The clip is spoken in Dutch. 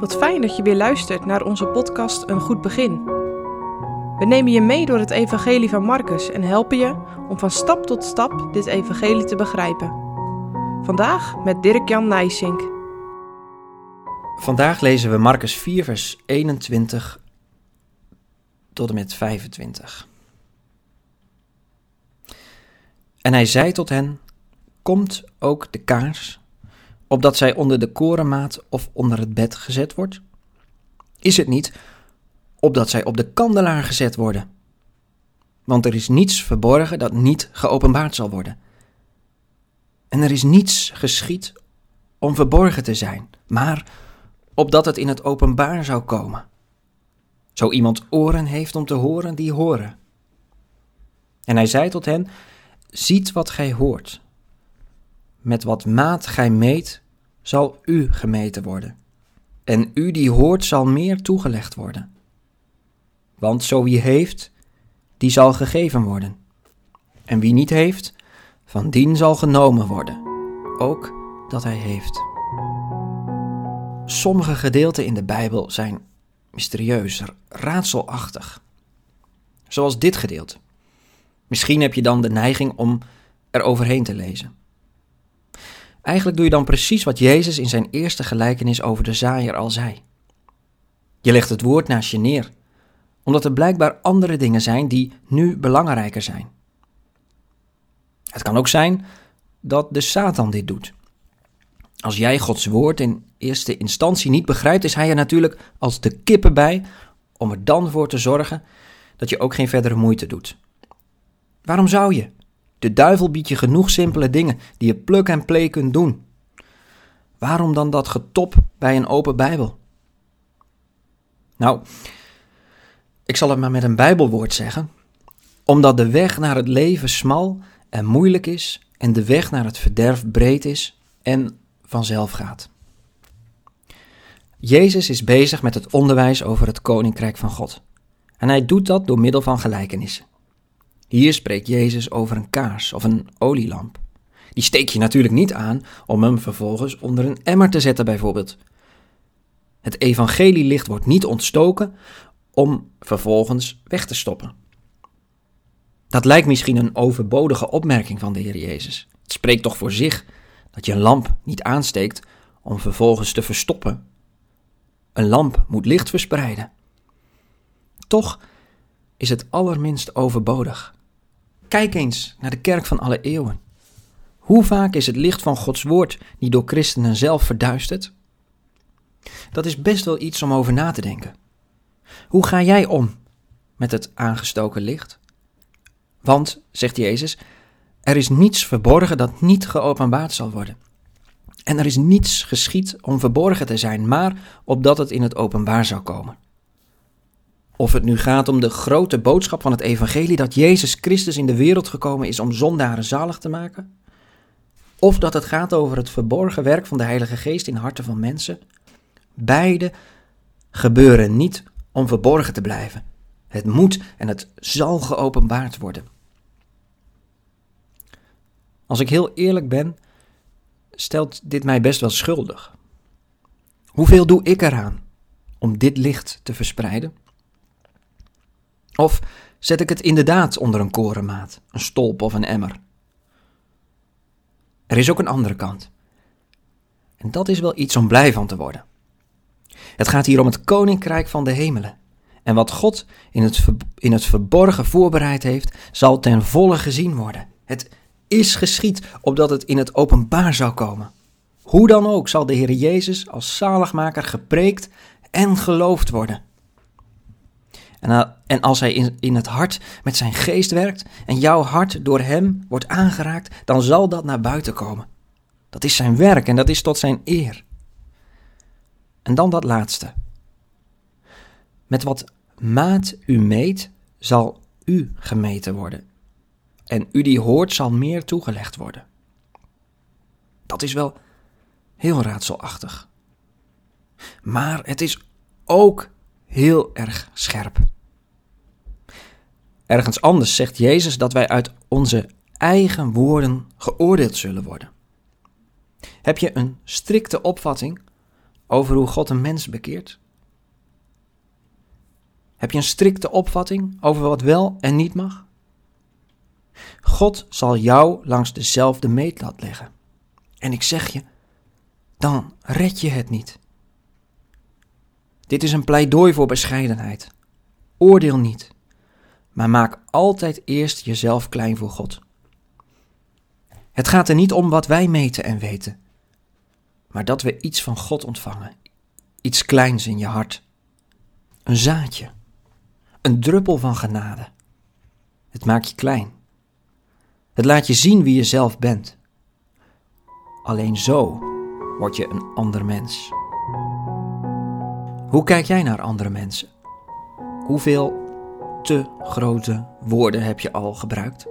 Wat fijn dat je weer luistert naar onze podcast Een Goed Begin. We nemen je mee door het Evangelie van Marcus en helpen je om van stap tot stap dit Evangelie te begrijpen. Vandaag met Dirk-Jan Nijsink. Vandaag lezen we Marcus 4, vers 21 tot en met 25. En hij zei tot hen: Komt ook de kaars opdat zij onder de korenmaat of onder het bed gezet wordt? Is het niet opdat zij op de kandelaar gezet worden? Want er is niets verborgen dat niet geopenbaard zal worden. En er is niets geschied om verborgen te zijn, maar opdat het in het openbaar zou komen. Zo iemand oren heeft om te horen, die horen. En hij zei tot hen: Ziet wat gij hoort. Met wat maat gij meet, zal u gemeten worden. En u die hoort, zal meer toegelegd worden. Want zo wie heeft, die zal gegeven worden. En wie niet heeft, van dien zal genomen worden, ook dat hij heeft. Sommige gedeelten in de Bijbel zijn mysterieus, raadselachtig. Zoals dit gedeelte. Misschien heb je dan de neiging om er overheen te lezen. Eigenlijk doe je dan precies wat Jezus in zijn eerste gelijkenis over de zaaier al zei. Je legt het woord naast je neer, omdat er blijkbaar andere dingen zijn die nu belangrijker zijn. Het kan ook zijn dat de Satan dit doet. Als jij Gods woord in eerste instantie niet begrijpt, is hij er natuurlijk als de kippen bij om er dan voor te zorgen dat je ook geen verdere moeite doet. Waarom zou je? De duivel biedt je genoeg simpele dingen die je plug en play kunt doen. Waarom dan dat getop bij een open Bijbel? Nou, ik zal het maar met een Bijbelwoord zeggen. Omdat de weg naar het leven smal en moeilijk is en de weg naar het verderf breed is en vanzelf gaat. Jezus is bezig met het onderwijs over het koninkrijk van God. En hij doet dat door middel van gelijkenissen. Hier spreekt Jezus over een kaars of een olielamp. Die steek je natuurlijk niet aan om hem vervolgens onder een emmer te zetten, bijvoorbeeld. Het evangelielicht wordt niet ontstoken om vervolgens weg te stoppen. Dat lijkt misschien een overbodige opmerking van de Heer Jezus. Het spreekt toch voor zich dat je een lamp niet aansteekt om vervolgens te verstoppen. Een lamp moet licht verspreiden. Toch is het allerminst overbodig. Kijk eens naar de kerk van alle eeuwen. Hoe vaak is het licht van Gods woord niet door christenen zelf verduisterd? Dat is best wel iets om over na te denken. Hoe ga jij om met het aangestoken licht? Want, zegt Jezus, er is niets verborgen dat niet geopenbaard zal worden. En er is niets geschied om verborgen te zijn, maar opdat het in het openbaar zou komen. Of het nu gaat om de grote boodschap van het evangelie dat Jezus Christus in de wereld gekomen is om zondaren zalig te maken, of dat het gaat over het verborgen werk van de Heilige Geest in harten van mensen, beide gebeuren niet om verborgen te blijven. Het moet en het zal geopenbaard worden. Als ik heel eerlijk ben, stelt dit mij best wel schuldig. Hoeveel doe ik eraan om dit licht te verspreiden? Of zet ik het inderdaad onder een korenmaat, een stolp of een emmer? Er is ook een andere kant. En dat is wel iets om blij van te worden. Het gaat hier om het koninkrijk van de hemelen. En wat God in het, in het verborgen voorbereid heeft, zal ten volle gezien worden. Het is geschied opdat het in het openbaar zou komen. Hoe dan ook zal de Heer Jezus als zaligmaker gepreekt en geloofd worden. En, als hij in, in het hart met zijn geest werkt en jouw hart door hem wordt aangeraakt, dan zal dat naar buiten komen. Dat is zijn werk en dat is tot zijn eer. En dan dat laatste. Met wat maat u meet, zal u gemeten worden. En u die hoort, zal meer toegelegd worden. Dat is wel heel raadselachtig. Maar het is ook heel erg scherp. Ergens anders zegt Jezus dat wij uit onze eigen woorden geoordeeld zullen worden. Heb je een strikte opvatting over hoe God een mens bekeert? Heb je een strikte opvatting over wat wel en niet mag? God zal jou langs dezelfde meetlat leggen. En ik zeg je, dan red je het niet. Dit is een pleidooi voor bescheidenheid. Oordeel niet, maar maak altijd eerst jezelf klein voor God. Het gaat er niet om wat wij meten en weten, maar dat we iets van God ontvangen, iets kleins in je hart. Een zaadje, een druppel van genade. Het maakt je klein. Het laat je zien wie je zelf bent. Alleen zo word je een ander mens. Hoe kijk jij naar andere mensen? Hoeveel te grote woorden heb je al gebruikt?